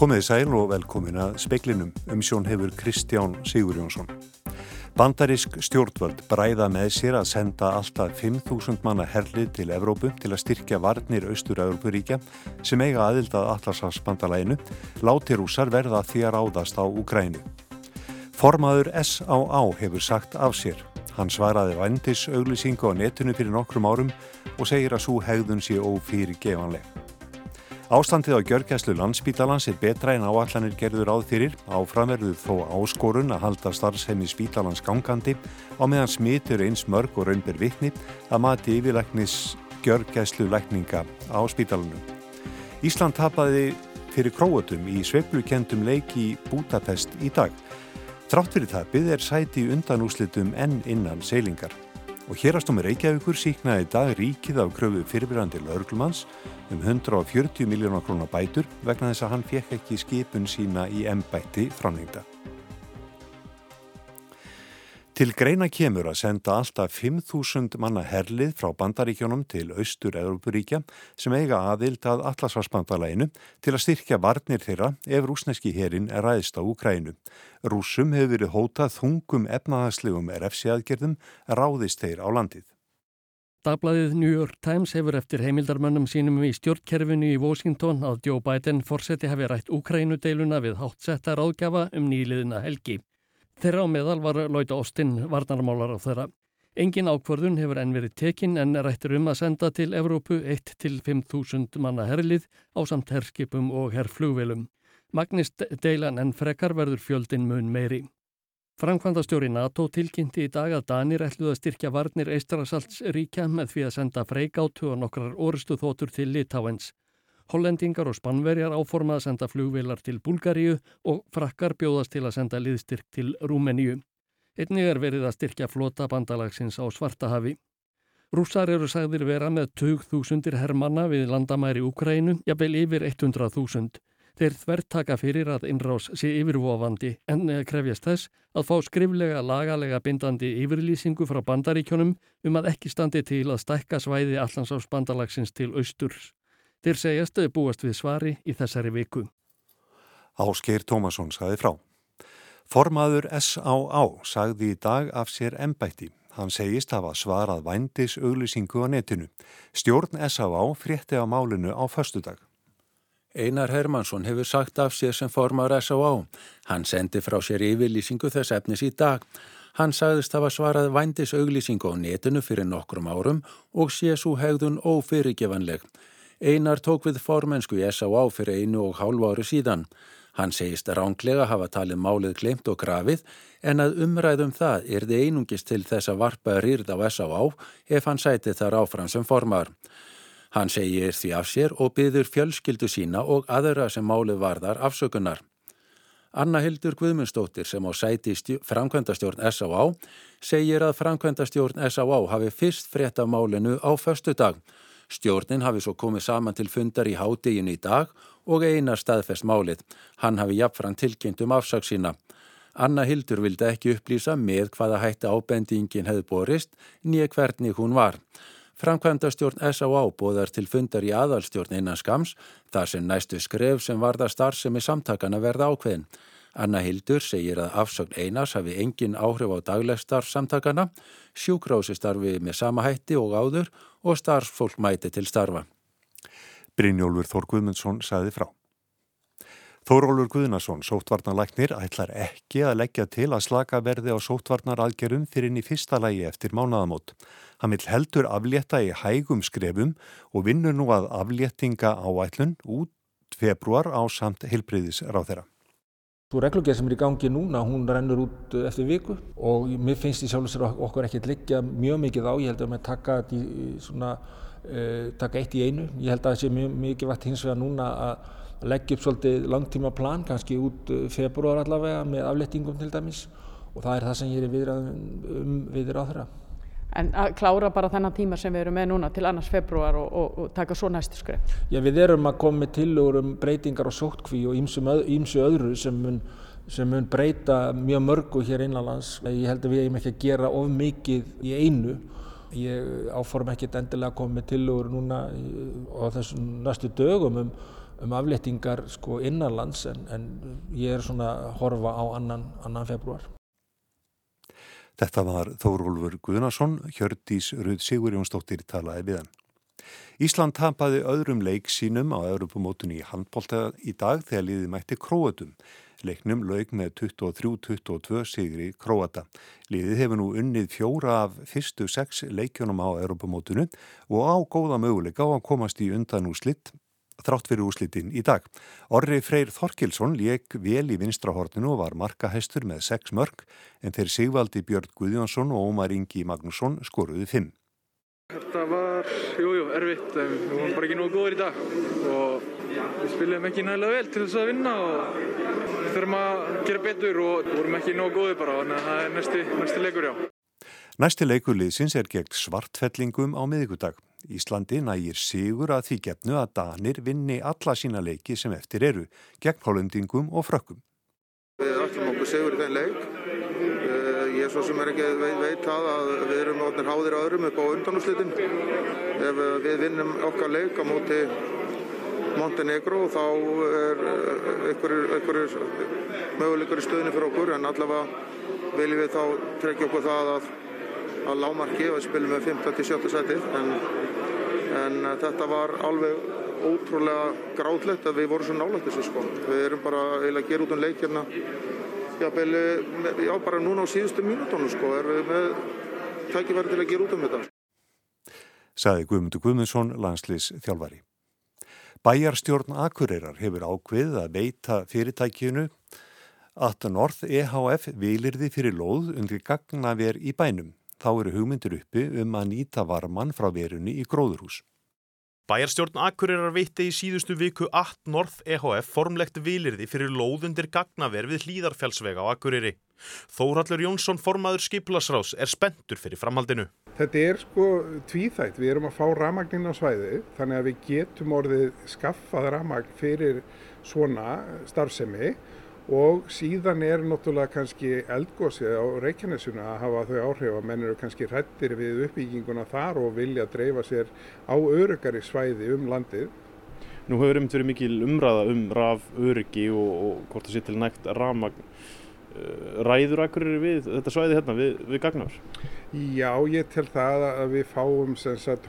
Komiði sæl og velkomin að speiklinum um sjón hefur Kristján Sigur Jónsson. Bandarisk stjórnvöld bræða með sér að senda alltaf 5.000 manna herlið til Evrópu til að styrkja varnir Austur-Európuríkja sem eiga aðildað allarsafsbandalæinu láti rúsar verða því að ráðast á Ukrænu. Formaður S.A.A. hefur sagt af sér. Hann svaraði vandis auglýsingu á netinu fyrir nokkrum árum og segir að svo hegðun sé ófyrir gefanleg. Ástandið á gjörgæslu landsbítalans er betra en áallanir gerður áð fyrir. Áframverður þó áskorun að halda starfsheimi spítalans gangandi á meðan smitur eins mörg og raunber vittni að mati yfirleiknis gjörgæslu lækninga á spítalunum. Ísland tapaði fyrir króatum í sveplukendum leiki í Budapest í dag. Trátt fyrir tapið er sæti undanúslitum enn innan seilingar. Og hérastómi Reykjavíkur síknaði dag ríkið af kröfu fyrirbyrjandi laurglumans um 140 miljónar krónar bætur vegna þess að hann fekk ekki skipun sína í embætti framlengda. Til greina kemur að senda alltaf 5.000 manna herlið frá bandaríkjónum til Austur-Európuríkja sem eiga aðild að Atlasvarsbandalæinu til að styrkja varnir þeirra ef rúsneski herin er ræðist á Ukrænu. Rúsum hefur verið hótað þungum efnaðarslegum RFC-aðgerðum ráðist þeir á landið. Dagbladið New York Times hefur eftir heimildarmönnum sínum í stjórnkerfinu í Washington að Joe Biden fórseti hafi rætt Ukrænudeiluna við háttsetta ráðgjafa um nýliðina helgi. Þeirra á meðal var Lóita Óstinn varnarmálar á þeirra. Engin ákvörðun hefur enn verið tekinn en rættur um að senda til Evrópu 1-5.000 manna herlið á samt herskipum og herrflugvelum. Magnist deilan en frekar verður fjöldin mun meiri. Framkvæmdastjóri NATO tilkynnti í dag að Danir ætluð að styrkja varnir Eistrasalts ríkja með því að senda freigátu og nokkrar orustu þótur til Litáens. Hollendingar og Spanverjar áformað að senda flugvilar til Bulgaríu og frakkar bjóðast til að senda liðstyrk til Rúmeníu. Einnig er verið að styrkja flota bandalagsins á Svartahafi. Rússar eru sagðir vera með 20.000 hermanna við landamæri Úkrænu, jafnvel yfir 100.000. Þeir þvert taka fyrir að innrás sé yfirvofandi en krefjast þess að fá skriflega lagalega bindandi yfirlýsingu frá bandaríkjónum um að ekki standi til að stækka svæði allansás bandalagsins til austurs. Þeir segjast að búast við svari í þessari viku. Áskeir Tómasson sagði frá. Formaður S.A.A. sagði í dag af sér embætti. Hann segist hafa svarað vændis auglýsingu á netinu. Stjórn S.A.A. frétti á málinu á förstudag. Einar Hermansson hefur sagt af sér sem formaður S.A.A. Hann sendi frá sér yfirlýsingu þess efnis í dag. Hann sagðist hafa svarað vændis auglýsingu á netinu fyrir nokkrum árum og sé svo hegðun ófyrirgevanleg. Einar tók við formensku í S.A.A. fyrir einu og hálfu ári síðan. Hann segist ránglega hafa talið málið glemt og grafið en að umræðum það er þið einungist til þess að varpa rýrð á S.A.A. ef hann sæti þar áfram sem formar. Hann segir því af sér og byður fjölskyldu sína og aðra sem málið varðar afsökunar. Anna Hildur Guðmundsdóttir sem á sæti framkvæmdastjórn S.A.A. segir að framkvæmdastjórn S.A.A. hafi fyrst frétt af málinu á förstu dag Stjórnin hafi svo komið saman til fundar í hádeginu í dag og einar staðfest málið. Hann hafi jafnfram tilkynnt um afsaks sína. Anna Hildur vildi ekki upplýsa með hvaða hætti ábendingin hefði borist nýja hvernig hún var. Framkvæmdastjórn S.A.A. bóðar til fundar í aðalstjórn innan skams þar sem næstu skref sem varða starfsemi samtakana verða ákveðin. Anna Hildur segir að afsögn Einars hafi engin áhrif á daglegstarfsamtakana, sjúkrási starfi með sama hætti og áður og starfsfólk mæti til starfa. Brynjólfur Þór Guðmundsson saði frá. Þórólur Guðnason, sótvarnarlæknir, ætlar ekki að leggja til að slaka verði á sótvarnaraðgerum fyrir inn í fyrsta lægi eftir mánaðamót. Hann vil heldur aflétta í hægum skrefum og vinnur nú að afléttinga áætlun út februar á samt heilbriðis ráð þeirra. Svo reglugjörð sem er í gangi núna, hún rennur út eh, eftir viku og mér finnst í sjálf og sér okkur ekki að liggja mjög mikið á, ég held að við taka, uh, taka eitt í einu, ég held að það sé mjög mikið vært hins vegar núna að leggja upp svolítið langtíma plan, kannski út eh, februar allavega með aflettingum til dæmis. Og það er það sem ég er viðrað um viðir á þeirra. En að klára bara þennan tíma sem við erum með núna til annars februar og, og, og taka svo næstu skref? Já, við erum að koma með tilugur um breytingar og sótkví og ímsu öðru sem mun sem mun breyta mjög mörgu hér innanlands. Ég held að við eigum ekki að gera of mikið í einu. Ég áform ekki endilega að koma með tilugur núna á þessum næstu dögum um, um aflettingar sko innanlands en, en ég er svona að horfa á annan, annan februar. Þetta var Þórólfur Guðnason, Hjördís Rud Sigurjónsdóttir talaði við hann. Ísland tapaði öðrum leik sínum á Europamótunni í handbólta í dag þegar liði mætti Króatum. Leiknum laug með 23-22 sigri Króata. Liðið hefur nú unnið fjóra af fyrstu sex leikjónum á Europamótunu og á góða möguleika á að komast í undan úslitt þrátt fyrir úslitin í dag. Orri Freyr Þorkilsson leik vel í vinstrahortinu og var markahestur með sex mörg en þeir Sigvaldi Björn Guðjónsson og Ómar Ingi Magnússon skoruði fimm. Þetta var, jújú, jú, erfitt, við vorum bara ekki nógu góður í dag og við spilum ekki nægilega vel til þess að vinna og við þurfum að gera betur og við vorum ekki nógu góður bara, að það er næsti, næsti leikur, já. Næsti leikurliðsins er gegn svartfellingum á miðugudag. Íslandi nægir sigur að því gefnu að Danir vinni alla sína leiki sem eftir eru, gegn hólendingum og frökkum. Við ætlum okkur sigur í þenn leik ég er svo sem er ekki veit, veit það að við erum átnir háðir öðrum upp á undanúslitin. Ef við vinnum okkar leik á móti Montenegro þá er einhverjur möguleikur í stöðinu fyrir okkur en allavega viljum við þá trekja okkur það að, að lámarki og við spilum með 15-17 setið en, en þetta var alveg ótrúlega gráðlegt að við vorum svo nálægt þessu sko. Við erum bara eiginlega að gera út um leik hérna jafnvel, eh, já bara núna á síðustu mínutónu sko, erum við með tækifæri til að gera út um þetta. Saði Guðmundur Guðmundsson, landslýs þjálfari. Bæjarstjórn Akureyrar hefur ákveðið að veita fyrirtækjunu að North EHF vilirði fyrir lóð undir gagnaver í bænum. Þá eru hugmyndir uppi um að nýta varman frá verunni í gróðurhús. Bæjarstjórn Akureyrar veitti í síðustu viku 8 North EHF formlegt vilirði fyrir lóðundir gagnaver við hlýðarfjálsvega á Akureyri. Þórallur Jónsson, formaður skiplasrás, er spentur fyrir framhaldinu. Þetta er sko tvíþætt. Við erum að fá ramagnin á svæði þannig að við getum orðið skaffað ramagn fyrir svona starfsemi og síðan er náttúrulega kannski eldgósið á Reykjanesuna að hafa þau áhrif að menn eru kannski hrættir við uppbygginguna þar og vilja dreifa sér á örugari svæði um landið. Nú hefur um verið mikil umræða um raf öryggi og, og hvort það sé til nægt ramagn ræður akkur við þetta svæði hérna við, við gagnar? Já, ég tel það að við fáum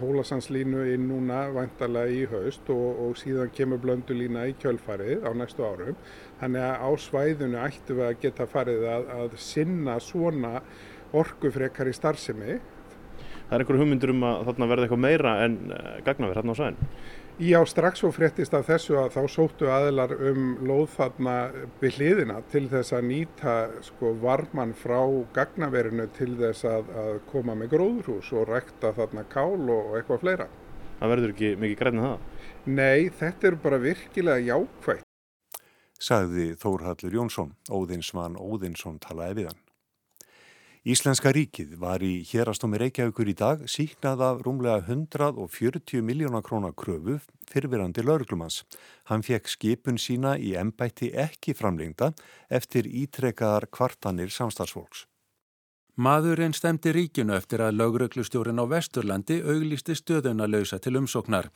hólasanslínu inn núna vantarlega í haust og, og síðan kemur blöndulína í kjölfarið á næstu árum. Þannig að á svæðinu ættum við að geta farið að, að sinna svona orgufrekar í starfsemi. Það er einhverju hugmyndur um að þarna verði eitthvað meira en eh, gagnaverð hérna á svæðinu? Já, strax og fréttist af þessu að þá sóttu aðilar um lóð þarna við hliðina til þess að nýta sko varman frá gagnaverinu til þess að, að koma með gróðurhús og rækta þarna kál og eitthvað fleira. Það verður ekki mikið grænið það? Nei, þetta er bara virkilega jákvægt. Saði Þórhallur Jónsson, Óðinsmann Óðinsson talaði við hann. Íslenska ríkið var í hérastómi Reykjavíkur í dag síknað af rúmlega 140 miljóna krónar kröfu fyrfirandi lauruglumans. Hann fekk skipun sína í embætti ekki framlengda eftir ítrekkaðar kvartanir samstagsfólks. Maðurinn stemdi ríkinu eftir að laugröglustjórin á Vesturlandi auglisti stöðuna lausa til umsóknar.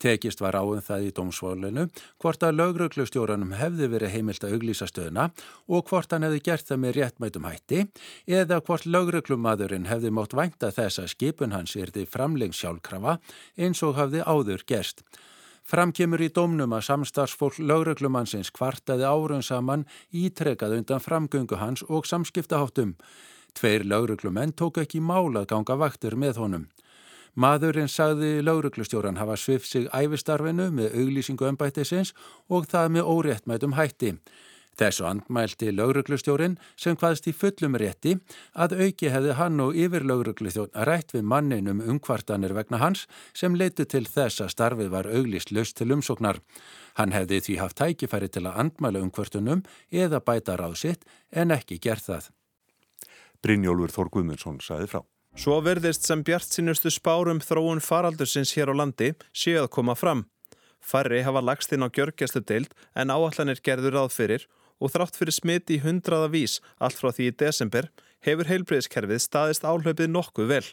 Tekist var áum það í dómsvólinu hvort að laugröglustjóranum hefði verið heimilt að auglísa stöðuna og hvort hann hefði gert það með réttmætum hætti eða hvort laugröglumadurinn hefði mótt vænta þess að skipun hans erði framlengs sjálfkrafa eins og hafði áður gerst. Framkemur í dómnum að samstarfsfólk laugröglumansins kvartaði árun saman ítrekað undan framgöngu hans og samskiptaháttum. Tveir lauruglumenn tók ekki mála að ganga vaktur með honum. Maðurinn sagði lauruglustjóran hafa svif sig æfistarfinu með auglýsingu ömbættisins og það með óréttmætum hætti. Þessu andmælti lauruglustjórin sem hvaðst í fullum rétti að auki hefði hann og yfir lauruglustjórn rætt við mannin um umkvartanir vegna hans sem leitu til þess að starfið var auglýst löst til umsóknar. Hann hefði því haft tækifæri til að andmæla umkvartunum eða bæta ráð sitt en ekki gert það. Brynjólfur Þór Guðmundsson saði frá. Svo verðist sem bjart sínustu spárum þróun faraldursins hér á landi séu að koma fram. Færri hafa lagst inn á gjörgjastu deild en áallanir gerður ráð fyrir og þrátt fyrir smiti í hundraða vís allt frá því í desember hefur heilbreyðiskerfið staðist áhlaupið nokkuð vel.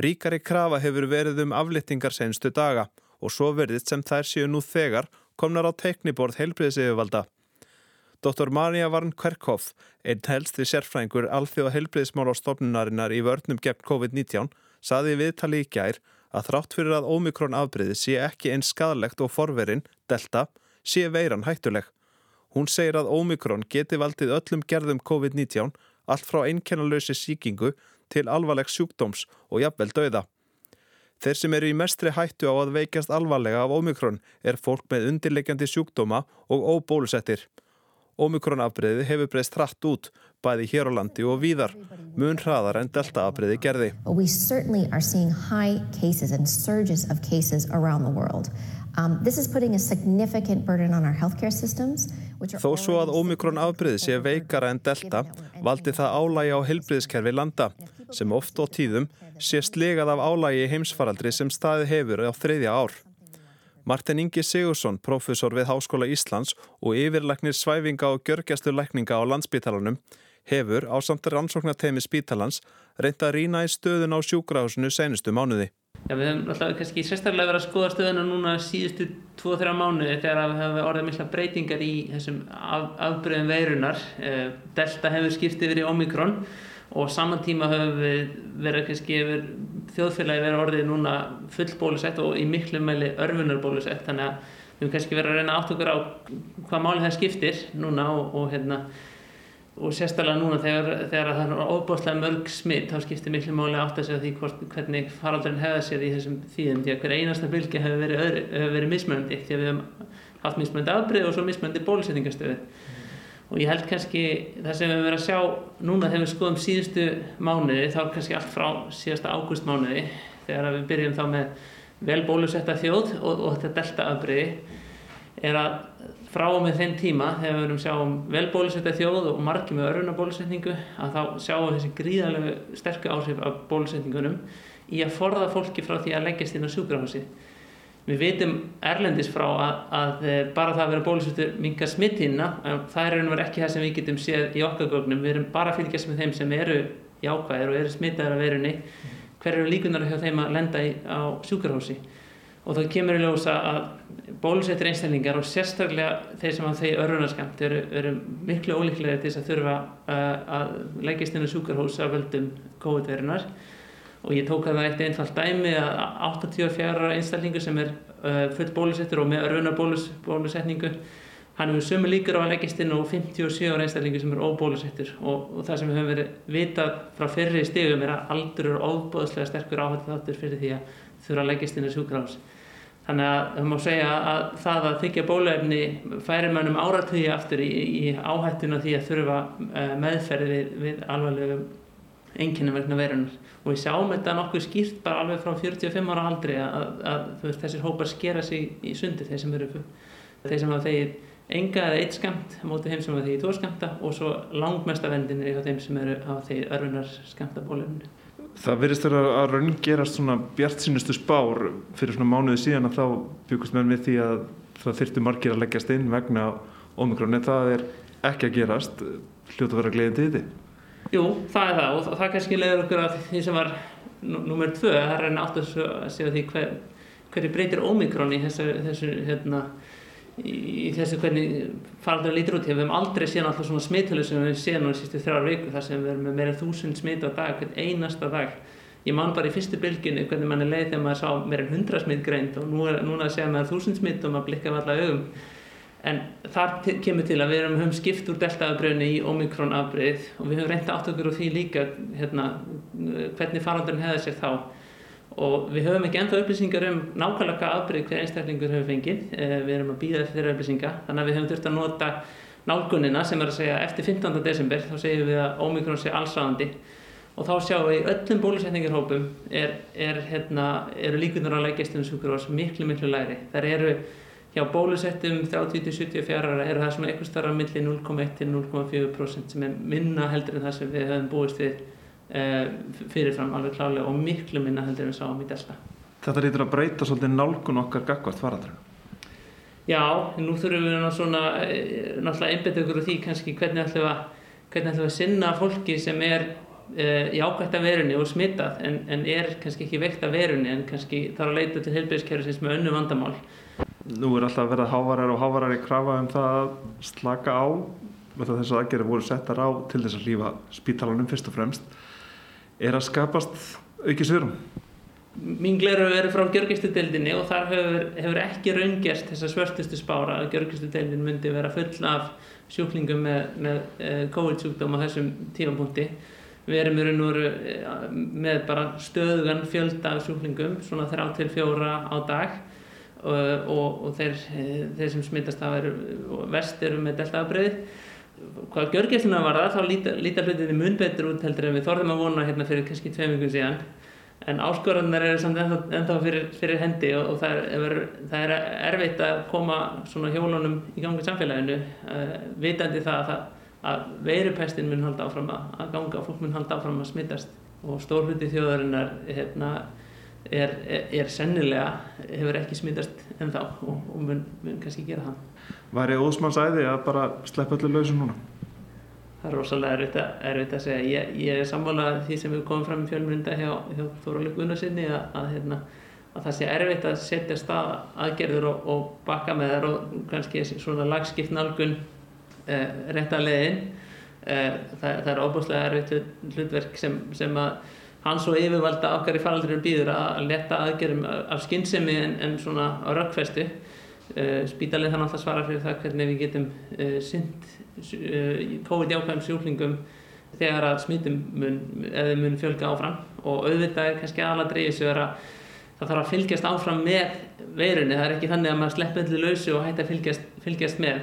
Ríkari krafa hefur verið um aflittingar senstu daga og svo verðist sem þær séu nú þegar komnar á tekniborð heilbreyðiseyfirvalda. Dr. Marja Varn Kverkhoff, einn helsti sérfrængur alþjóða heilbreyðismál á stofnunarinnar í vörnum gegn COVID-19, saði viðtali í gær að þrátt fyrir að ómikrón afbreyði sé ekki eins skadalegt og forverin, delta, sé veiran hættuleg. Hún segir að ómikrón geti valdið öllum gerðum COVID-19 allt frá einkennalösi síkingu til alvarleg sjúkdóms og jafnvel dauða. Þeir sem eru í mestri hættu á að veikast alvarlega af ómikrón er fólk með undirleikjandi sjúkdóma og óbólusettir. Omikron-afbreyði hefur breyst hratt út, bæði hér á landi og víðar, mun hraðar en delta-afbreyði gerði. Um, Þó svo að Omikron-afbreyði sé veikara en delta, valdi það álægi á helbriðskerfi landa, sem oft á tíðum sé slegað af álægi heimsfaraldri sem staði hefur á þreyðja ár. Martin Ingi Sigursson, profesor við Háskóla Íslands og yfirleiknir svæfinga og gjörgjasturleikninga á landsbítalanum, hefur á samt rannsóknartemi spítalans reynda að rína í stöðun á sjúkrahúsinu senustu mánuði. Já, við höfum alltaf kannski sérstaklega verið að skoða stöðuna núna síðustu 2-3 mánuði þegar við höfum orðið mikla breytingar í þessum af, afbreyðum veirunar. Eh, Delta hefur skiptið verið Omikron og saman tíma höfum við verið kannski yfir þjóðfélagi verið orðið núna full bólusett og í miklu meili örfunar bólusett þannig að við höfum kannski verið að reyna átt okkur á hvað máli það skiptir núna og, og, hérna, og sérstaklega núna þegar, þegar það er óbúslega mörg smitt þá skiptir miklu máli átt að segja því hvort, hvernig faraldurinn hefða sér í þessum þýðum því að hver einasta bylgi hefur verið, verið mismöndi því að við höfum haft mismöndi afbreyð og svo mismöndi bólusetningastöðu og ég held kannski það sem við verið að sjá núna þegar við skoðum síðustu mánuði þá er kannski allt frá síðasta ágústmánuði þegar við byrjum þá með vel bólusetta þjóð og, og þetta delta afbreyði er að frá og með þenn tíma þegar við höfum sjáum vel bólusetta þjóð og margi með öruna bólusetningu að þá sjáum við þessi gríðarlegu sterku áhrif af bólusetningunum í að forða fólki frá því að leggjast inn á sjúkrahúsið Við veitum erlendis frá að, að eh, bara það að vera bólusettur mingar smittina, það er einhvern veginn ekki það sem við getum séð í okkar gögnum, við erum bara að fylgjast með þeim sem eru jákvæðir og eru smittaðar af verunni, hver eru líkunar hjá þeim að lenda í, á sjúkarhósi og þá kemur í ljósa að bólusettur einstaklingar og sérstaklega þeir sem á þeir örunarskamt eru, eru miklu ólíklega til þess að þurfa uh, að leggjast inn á sjúkarhós af völdum COVID-verunar og ég tók það eitt einfallt dæmi að 84 einstaklingu sem er uh, full bólusettur og með örfunarbólusetningu hann hefur sömu líkur á að leggist inn og 57 einstaklingu sem er óbólusettur. Og, og það sem við höfum verið vitað frá fyrri stegum er að aldur eru óbóðslega sterkur áhættu þáttur fyrir því að þurfa að leggist inn á sjúkrahús. Þannig að það má segja að það að þykja bóluefni færi mannum áratögi aftur í, í áhættuna því að þurfa uh, meðferði við, við alvarlegum enginnum vegna verunar og við sjáum þetta nokkuð skýrt bara alveg frá 45 ára aldrei að, að, að þessir hópar skera sig í sundi þeir sem eru þeir sem hafa þegið enga eða eitt skamt mótið þeim sem hafa þegið tvo skamta og svo langmesta vendin er þeim sem eru hafa þegið örfunar skamta bólefni Það verðist vera að raun gerast svona bjart sínustu spár fyrir svona mánuði síðan að þá byggust með við því að það þyrtu margir að leggjast inn vegna ómikrón en það er ekki að gerast. Hljóta að vera gleðin til þetta Jú, það er það og það kannski leiður okkur að því sem var nummer tvö, það er reyna átt að segja því hver, hverju breytir ómikrón í þessu, þessu hérna, í þessu hvernig faraldur lítur út, við hefum aldrei séð alltaf svona smittölu sem við séð nú í sístu þrjár viku þar sem við erum með meira þúsund smitt á dag, hvern einasta dag. Ég man bara í fyrstu bylginu hvernig mann er leið þegar maður sá meira hundra smitt greint og nú er, núna séð maður þúsund smitt og maður blikkar með alla augum en þar kemur til að við höfum skipt úr deltaafbröðinu í omikron afbröð og við höfum reynda átt okkur á því líka hérna, hvernig farandurinn hefði sér þá. Og við höfum ekki ennþá upplýsingar um nákvæmlega afbröð hver einstaklingur hefur fengið. Eh, við erum að býða eftir þeirra upplýsinga. Þannig að við höfum þurft að nota nálgunina sem er að segja eftir 15. desember þá segjum við að omikron sé allsræðandi og þá sjáum við öllum bólusetningarhópum er, er, hérna, eru líkunar á leikjastunum sjúkur miklu miklu læri þar eru hjá bólusettum 30-74 ára er það svona eitthvað starra millir 0,1-0,4% sem er minna heldur en það sem við höfum búist við uh, fyrirfram alveg klálega og miklu minna heldur en við sáum í delta. Þetta lítur að breyta svolítið nálgun okkar gagvart farandurinn? Já, nú þurfum við svona, náttúrulega einbetið okkur á því kannski hvernig ætlum við að, hvernig ætlum við að sinna fólki sem er uh, jákvægt af verunni og smittað en, en er kannski ekki veikt af verunni en kannski þarf að leita til heilbæðiskerfisins með önnu vandamál. Nú er alltaf verið hávarar og hávarar í krafa um það að slaka á. Með þess að aðgerði voru settar á til þess að lífa spítalanum fyrst og fremst. Er að skapast auki svirum Mín gleru eru frá gjörgistudeldinni og þar hefur, hefur ekki raungjast þessa svörstustu spára að gjörgistudeldin myndi vera full af sjúklingum með, með eh, COVID-sjúkdóm á þessum tífampunkti. Við erum í raun og veru eh, með bara stöðugan fjölda sjúklingum, svona þrjá til fjóra á dag og, og, og þeir, eh, þeir sem smittast það eru vest eru með deltaafbreyð. Hvað gjörgisluna var það, þá lítar líta hlutinni mun betur út heldur en við þorðum að vona hérna fyrir kannski tveim vikun síðan en áskorannar eru samt ennþá, ennþá fyrir, fyrir hendi og, og það, er, það er erfitt að koma svona hjólunum í gangi samfélaginu uh, vitandi það að, að veirupestin mun halda áfram að, að ganga og fólk mun halda áfram að smittast og stór hluti þjóðarinnar hérna, er, er, er sennilega hefur ekki smittast ennþá og, og mun, mun kannski gera það. Væri ósmanns æði að bara sleppa öllu lausu núna? það er rosalega erfitt að, erfitt að segja. Ég, ég er sammálað því sem við komum fram í fjölmynda hjá, hjá Þóróli Gunnarsinni að, að, hérna, að það sé erfitt að setja stað aðgerður og, og bakka með þær og kannski svona lagskipt nálgun eh, rétt að leiðin. Eh, það, það er óbúslega erfitt hlutverk sem, sem að hans og yfirvalda okkar í faraldurinn býður að leta aðgerðum af skinnsemi en, en svona á rökkfestu eh, spítalið þannig að svara fyrir það hvernig við getum eh, synd Eh, COVID-jákvæðum sjúklingum þegar að smittum mun, mun fjölga áfram. Og auðvitað er kannski aðalega dreyðis að það þarf að fylgjast áfram með veirunni, það er ekki þannig að maður slepp öllu lausu og hætti að fylgjast, fylgjast með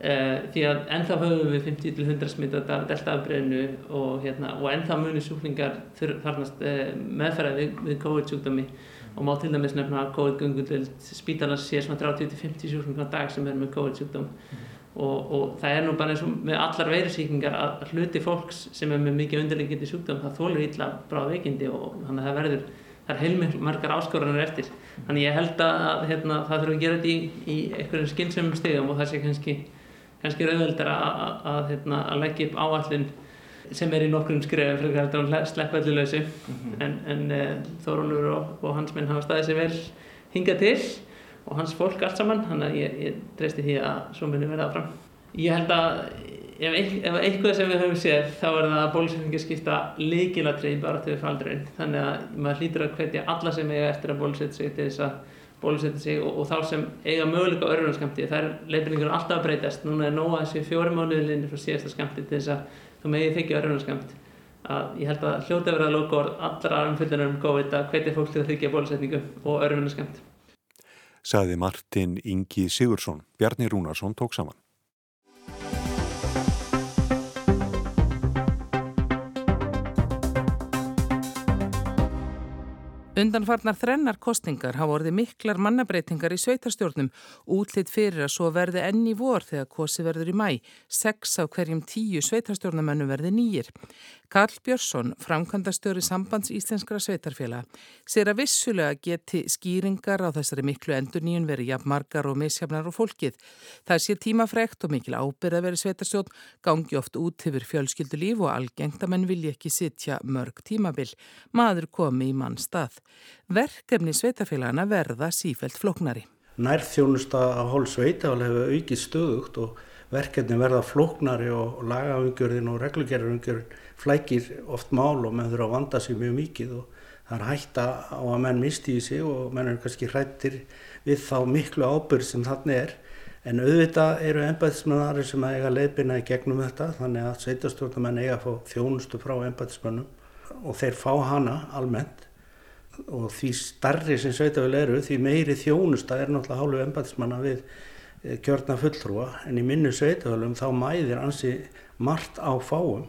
því að ennþá höfum við 50-100 smittat af deltaafbreyðinu og, hérna, og ennþá munir sjúklingar þarnast uh, meðferðað við, við COVID-sjúkdómi og má til dæmis nefna að COVID-gunguldvild spítalans sé svona 30-50 sjúklingar dag sem er með COVID-sjúkdóm mm. Og, og það er nú bara eins og með allar veirusíkingar að hluti fólks sem er með mikið undirleikindi sjúkdóm það þólur ítla bráð veikindi og þannig að það verður, það er heilmargar áskoranir eftir. Þannig ég held að hérna, það þurfum að gera þetta í, í einhverjum skynsumum stegum og það sé kannski, kannski rauðveldar að, að, hérna, að leggja upp áallin sem er í nokkrum skrifum fyrir að sleppa allir lausi mm -hmm. en, en e, Þórólur og, og hans minn hafa staðið sér vel hingað til og hans fólk allt saman þannig að ég, ég treysti því að svo munum verða áfram. Ég held að ef, ef eitthvað sem við höfum séð þá er það að bólusetningi skipta líkilatrið bara til faldurinn þannig að maður hlýtur að hvetja alla sem eiga eftir að bólusetja sig til þess að bólusetja sig og, og þá sem eiga möguleika örfunarskamti það er leifinningur alltaf að breytast núna er nóga þessi fjóri mánuðlinni frá síðasta skamti til þess að þú megið þykja örfunarskamt að ég held að hljóta verða að loka orð allra umfylgjunar um COVID að hvetja fólk til að þykja bólusetningu og örfunarskamt saði Martin Ingi Sigursson. Bjarni Rúnarsson tók saman. Undanfarnar þrennar kostningar hafa orðið miklar mannabreitingar í sveitarstjórnum, útlitt fyrir að svo verði enn í vor þegar kosi verður í mæ. Seks af hverjum tíu sveitarstjórnamennu verði nýjir. Karl Björnsson, framkvæmdastjóri sambands íslenskara sveitarfélag, sér að vissulega geti skýringar á þessari miklu endur nýjun verið jafnmargar og misjafnar og fólkið. Það sé tímafrekt og mikil ábyrð að veri sveitarstjórn, gangi oft út yfir fjölskyldu líf og algengt að menn vilja ekki sitja mörg tímabil. Maður komi í mann stað. Verkefni sveitafélagana verða sífælt floknari. Nærþjónusta á hálf sveitafélag hefur aukið stöðugt og verkefni verða floknari og lagaumgjörðin og reglugerðarumgjörðin flækir oft mál og menn þurfa að vanda sig mjög mikið og það er hætta á að menn misti í sig og menn er kannski hrættir við þá miklu ábyrg sem þannig er. En auðvitað eru ennbæðismennari sem eiga leiðbina í gegnum þetta þannig að sveitastjórnamenn eiga að fá þjónustu frá ennbæðismennum og þeir fá hana almennt. Og því starri sem sveitafél eru því meiri þjónusta er náttúrulega hálfu ennbæðismanna við kjörna fulltrúa en í minnu sveitafélum þá mæðir ansi margt á fáum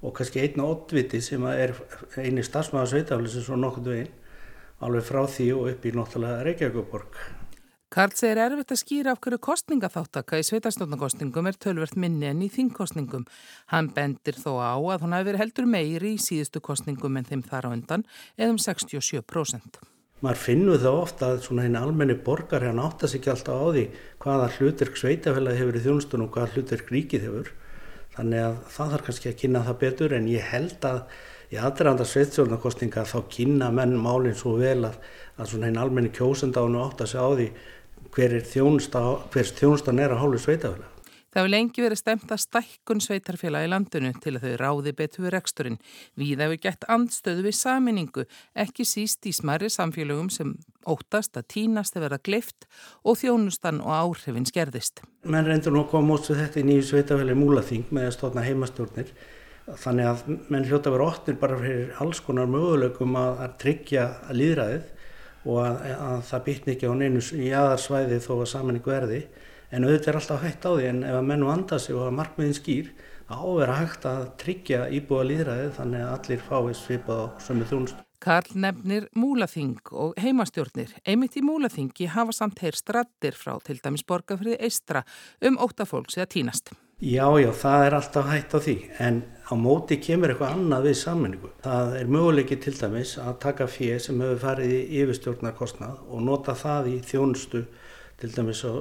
og kannski einna oddviti sem er eini starfsmaður sveitafli sem svo nokkur veginn alveg frá því og upp í náttúrulega Reykjavíkuborg. Karl segir erfitt að skýra af hverju kostningaþáttaka í sveitarstofnarkostningum er tölvert minni en í þingkostningum. Hann bendir þó á að hann hafi verið heldur meiri í síðustu kostningum en þeim þar á undan eða um 67%. Maður finnur það ofta að svona henni almenni borgar hann áttast ekki alltaf á því hvaða hlutverk sveitafélagi hefur í þjónustunum og hvaða hlutverk ríkið hefur. Þannig að það þarf kannski að kynna það betur en ég held að í aðræðanda sveitstjórnarkostninga þá kynna menn málinn svo vel að, að svona henni almenni kjósendánu áttast á því hver þjónustan er að hálfu sveitafélagi. Það hefur lengi verið stemt að stækkun sveitarfélag í landinu til að þau ráði betur við reksturinn. Við hefur gett andstöðu við saminningu, ekki síst í smæri samfélögum sem óttast að tínast að vera gleift og þjónustan og áhrifin skerðist. Menn reyndur nú að koma út svo þetta í nýju sveitarfélagi múlaþing með að stofna heimastjórnir. Þannig að menn hljóta verið óttir bara fyrir alls konar möguleikum að, að tryggja líðræðið og að, að það bytni ekki á neinu í aðarsvæði þó að saminningu erði en auðvitað er alltaf hægt á því en ef að menn vanda sig og að markmiðin skýr þá að hægt að tryggja íbúa líðræði þannig að allir fái svipað á sömu þjónust. Karl nefnir múlaþing og heimastjórnir. Einmitt í múlaþingi hafa samt heyr strattir frá til dæmis borgarfriði eistra um óttafólks eða tínast. Já, já, það er alltaf hægt á því en á móti kemur eitthvað annað við sammenningu. Það er möguleiki til dæmis að taka fér sem hefur farið í yfirstjórnarkostnað og nota það í þjónustu til dæmis á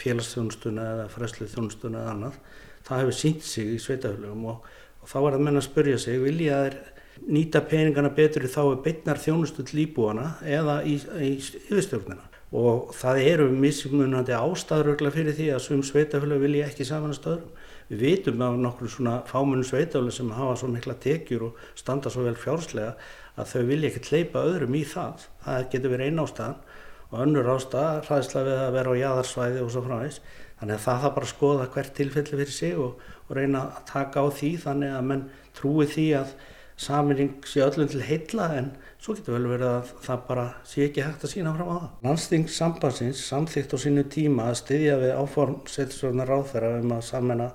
félagsþjónustuna eða fræslu þjónustuna eða annað það hefur sínt sig í sveitafélagum og, og þá er það menn að spörja sig vilja þeir nýta peningana betur þá er beitnar þjónustu til íbúana eða í, í yfirstjórnina? Og það eru mismunandi ástæður fyrir því að svum sveitafélag vilja ekki samanast öðrum. Við vitum af nokkur svona fámunum sveitafélag sem hafa svo mikla tekjur og standa svo vel fjárslega að þau vilja ekki hleypa öðrum í það. Það getur verið einn ástæðan og önnur ástæða hraðislega við að vera á jæðarsvæði og svo fráins. Þannig að það þarf bara að skoða hvert tilfelli fyrir sig og, og reyna að taka á því þannig að menn trúi því að saminning sé öllum til heilla en svo getur vel verið að það bara sé ekki hægt að sína fram á það. Landsting sambansins samþýtt á sínu tíma að styðja við áform setjastjórnar ráðferða um að samena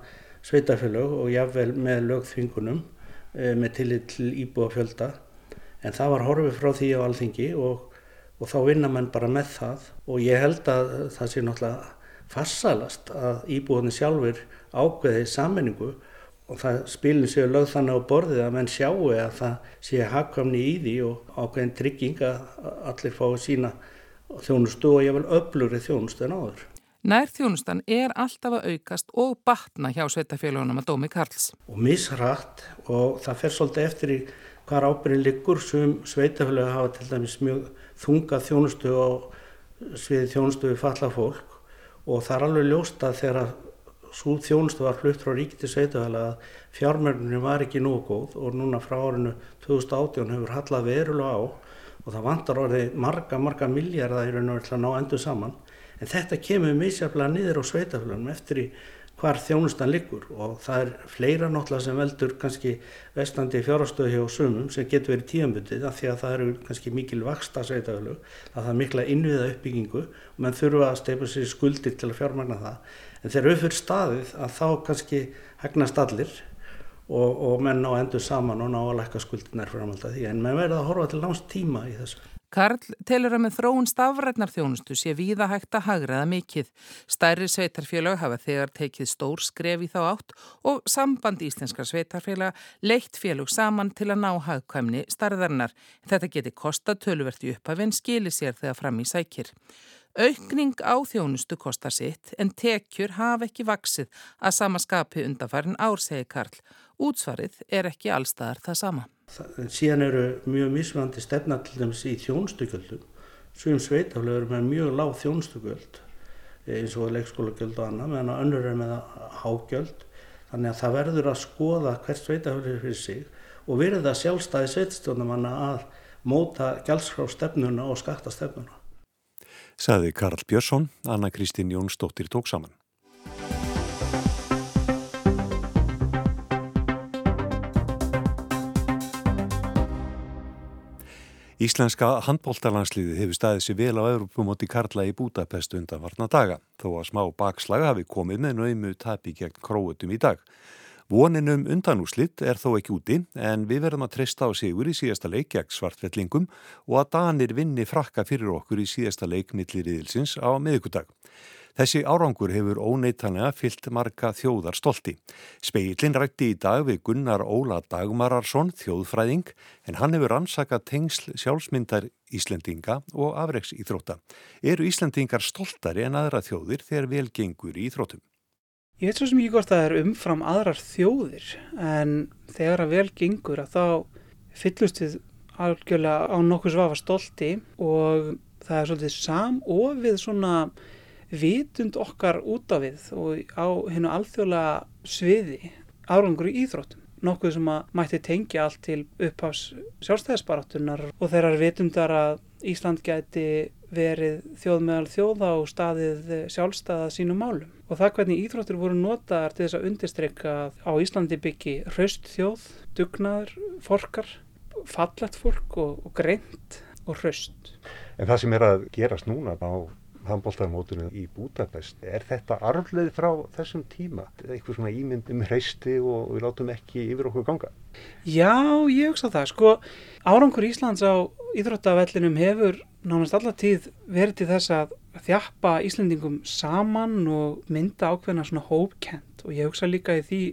sveitafélög og jáfnvel með lögþvingunum e, með tillit til íbúa fjölda en það var horfið frá því á alþingi og og þá vinna mann bara með það og ég held að það sé náttúrulega farsalast að íbúðinni sjálfur ákveði sammenningu og það spilin séu lögð þannig á borðið að menn sjáu að það sé hafkamni í því og ákveðin trygging að allir fái sína þjónustu og ég vil öflugri þjónustu en áður. Nær þjónustan er alltaf að aukast og batna hjá sveitafélagunum að dómi Karls. Og misrætt og það fer svolítið eftir í hvar ábyrgin liggur sem sveitafélag hafa til dæmis mjög þunga þjónustu á sviði þjónustu við falla fólk. Og það er alveg ljóst að þegar svo þjónustu var flutt frá ríkiti sveitafélag að fjármörnunum var ekki nógu góð og núna frá árinu 2018 hefur hallað verulega á og það vantar orðið marga, marga miljardar í raun og verið til að ná endur saman. En þetta kemur misjaflega niður á sveitafélagunum eftir í hvar þjónustan liggur. Og það er fleira náttúrulega sem veldur kannski vestandi fjárhástöðu hjá sumum sem getur verið tíambundið af því að það eru kannski mikil vaksta sveitafélög, að það er mikla innviða uppbyggingu og mann þurfa að steipa sér skuldir til að fjármagna það. En þegar fyrir staðið að þá kannski hegnast allir og, og menn ná endur saman og ná að lækka skuldir nær framhald að því. En menn verða að horfa til náms tíma í þessu. Karl telur að með þróun stafrætnar þjónustu sé víða hægt að hagraða mikið. Stærri sveitarfélag hafa þegar tekið stór skref í þá átt og samband íslenskar sveitarfélag leitt félug saman til að ná hagkvæmni starðarnar. Þetta geti kosta tölverti upphafinn skili sér þegar fram í sækir. Aukning á þjónustu kostar sitt en tekjur hafa ekki vaksið að sama skapi undanfærin ár, segi Karl. Útsvarið er ekki allstaðar það sama. Síðan eru mjög misvandi stefna til dæmis í þjónstugjöldum. Svum sveitaflegur með mjög lág þjónstugjöld eins og leikskólagjöld og annað meðan að önnur er með hágjöld. Þannig að það verður að skoða hvert sveitaflegur fyrir sig og verða sjálfstæði sveitstjónamanna að móta gælskrafstefnuna og skattastefnuna. Saði Karl Björnsson, Anna Kristín Jónsdóttir tók saman. Íslenska handbóltalansliði hefur staðið sér vel á Europamóti Karla í Budapest undan varna daga, þó að smá bakslag hafi komið með nöymu tapi gegn króutum í dag. Voninum undanúslitt er þó ekki úti en við verðum að treysta á sigur í síðasta leik gegn svartfellingum og að Danir vinni frakka fyrir okkur í síðasta leik milliriðilsins á miðugudag. Þessi árangur hefur óneitanlega fyllt marga þjóðar stolti. Speilin rætti í dag við Gunnar Óla Dagmararsson, þjóðfræðing, en hann hefur ansakað tengsl sjálfsmyndar Íslendinga og afreiks íþrótta. Eru Íslendingar stoltari en aðra þjóðir þegar vel gengur í íþróttum? Ég veit svo sem ekki hvort það er umfram aðrar þjóðir en þegar að vel gengur að þá fyllust við algjörlega á nokkuð svafa stolti og það er svolítið samofið svona vitund okkar út af við og á hennu alþjóðlega sviði árangur í íþróttum. Nokkuð sem að mætti tengja allt til upphafs sjálfstæðisbaráttunar og þeirrar vitundar að Ísland gæti verið þjóð meðal þjóða og staðið sjálfstæða sínum málum. Og það hvernig íþróttur voru notaðar til þess að undirstreika á Íslandi byggi hraust þjóð, dugnaður, forkar, fallett fólk og, og greint og hraust. En það sem er að gerast núna á handbóltarmótunum í Budapest, er þetta arfleið frá þessum tíma? Eitthvað svona ímynd um hreisti og við látum ekki yfir okkur ganga? Já, ég hugsa það. Sko, árangur Íslands á íþróttavellinum hefur nánast alla tíð verið til þess að þjappa Íslandingum saman og mynda ákveðna svona hópkent og ég hugsa líka í því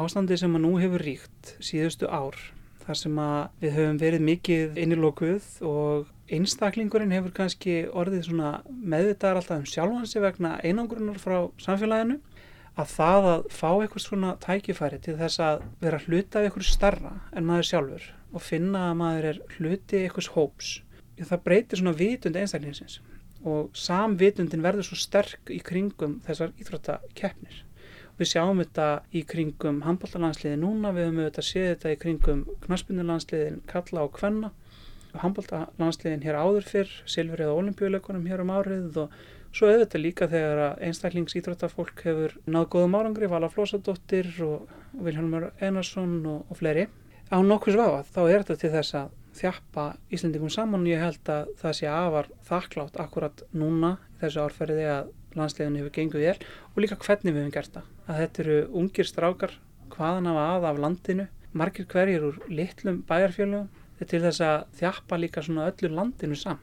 ástandi sem að nú hefur ríkt síðustu ár þar sem að við höfum verið mikið innilókuð og einstaklingurinn hefur kannski orðið meðvitaðar alltaf um sjálfansi vegna einangrunar frá samfélaginu að það að fá eitthvað svona tækifæri til þess að vera hluta af eitthvað starra en maður sjálfur og finna að maður er hluti eitthvað hóps það breytir svona vitund einstaklingsins. Og samvitundin verður svo sterk í kringum þessar íþróttakeppnir. Við sjáum þetta í kringum handbóltalansliði núna, við höfum auðvitað séð þetta í kringum knaspunnilansliðin Kalla og Kvenna handbóltalansliðin hér áður fyrr, Silfur eða olimpíuleikunum hér um árið og svo auðvitað líka þegar að einstaklingsýtrátafólk hefur náð góðum árangri, Vala Flósadóttir og Vilhelmur Einarsson og, og fleiri. Á nokkuð svafa þá er þetta til þess að þjappa Íslandingum saman og ég held að það sé afar þakklátt akkurat núna þessu árferði að landsliðinu hefur genguð vel og líka hvernig við hefum gert það. Að þetta eru ungir strákar hvaðan af að af landinu, margir hverjir úr litlum bæjarfjölugum til þess að þjappa líka svona öllu landinu saman.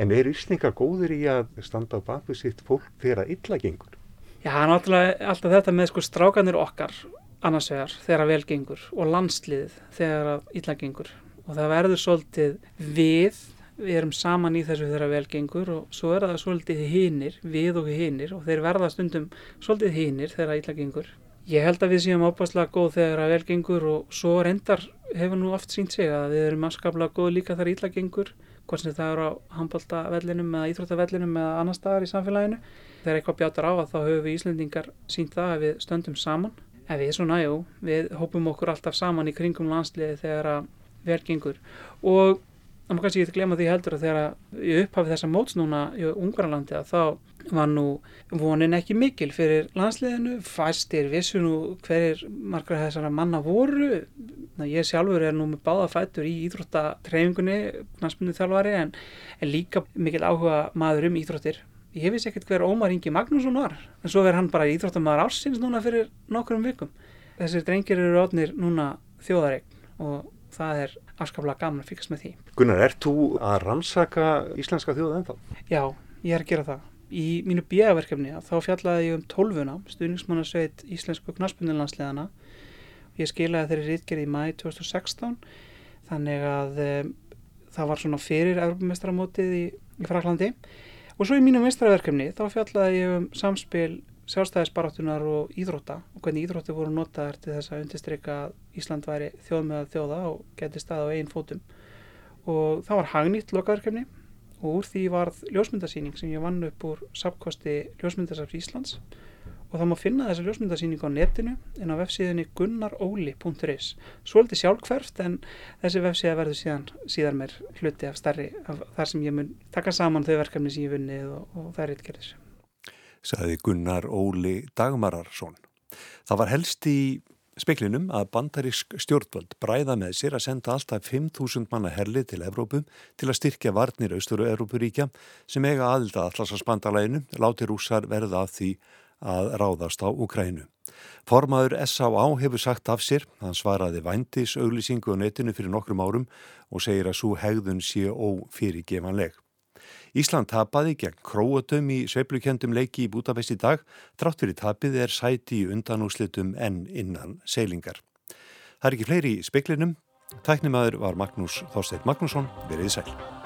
En er Íslingar góður í að standa á baku sitt fólk þegar illa gengur? Já, náttúrulega alltaf þetta með sko strákanir okkar annars vegar þegar vel gengur og landsliðið þegar illa gengur og það verður svolítið við, við erum saman í þessu þegar vel gengur og svo er það svolítið hinnir, við og hinnir og þeir verða stundum svolítið hinnir þegar illa gengur. Ég held að við séum ápaslega góð þegar að vel gengur og svo reyndar hefur nú oft sínt sig að við erum afskaplega góð líka þar ítla gengur hvort sem það eru á handbóltavellinum eða íþróttavellinum eða annar staðar í samfélaginu. Þegar eitthvað bjátar á að þá höfum við Íslendingar sínt það að við stöndum saman. En við svona, jú, við hópum okkur alltaf saman í kringum landsliði þegar að vel gengur. Og það má kannski ekki glemja því heldur að þegar ég upphafi þessa móts núna í Ungarlandi að þá var nú vonin ekki mikil fyrir landsliðinu, fæstir vissu nú hverjir margar þessara manna voru. Ég sjálfur er nú með báða fættur í íþróttatreifingunni knastmyndu þjálfari en, en líka mikil áhuga maður um íþróttir. Ég vissi ekkert hver Ómar Ingi Magnússon var en svo verður hann bara íþróttamæður ársins núna fyrir nokkurum vikum. Þessir drengir eru átnir núna þjóðaregn og það er afskaplega gaman að fyrkast með því. Gunnar, ert þú að rannsaka íslenska þjóða ennþá? Já, ég er að gera það. Í mínu bíaverkefni þá fjallaði ég um tólfuna stuðningsmannasveit íslensku knaspunnilandsleðana ég skilaði þeirri rítgerði í mæ 2016 þannig að um, það var svona fyrir Europamestramótið í, í Fraklandi og svo í mínu mestraverkefni þá fjallaði ég um samspil sjálfstæðisbaráttunar og íþrótta og hvernig íþrótti voru notaðar til þess að undirstryka að Ísland væri þjóð með þjóða og geti stað á einn fótum. Og það var hagnýtt lokaverkefni og úr því varð ljósmyndasýning sem ég vann upp úr sapkosti Ljósmyndasafs Íslands. Og það má finna þessa ljósmyndasýning á netinu en á vefsíðinni gunnaróli.is Svolítið sjálfkverft en þessi vefsíða verður síðan síðan mér hluti af starri af þar sem ég mun taka saman þau verkefni sem ég vunnið og, og er eitt gerðis Saði Gunnar Óli Dagmararsson Það var helst í speklinum að bandarísk stjórnvöld bræða með sér að senda alltaf 5.000 manna herli til Evrópu til að styrkja varnir austuru Evrópuríkja sem eiga aðilda allarsasbandalæginu láti rúsar verða af því að ráðast á Ukrænu. Formaður S.A.A. hefur sagt af sér, hann svaraði vændis auglýsingu á netinu fyrir nokkrum árum og segir að svo hegðun sé ófyrirgevanleg. Ísland tapaði gegn króatum í sveiplukjöndum leiki í Bútabest í dag. Trátt fyrir tapið er sæti í undanúslitum en innan seilingar. Það er ekki fleiri í speklinum. Tæknimaður var Magnús Þorstein Magnússon. Verið sæl.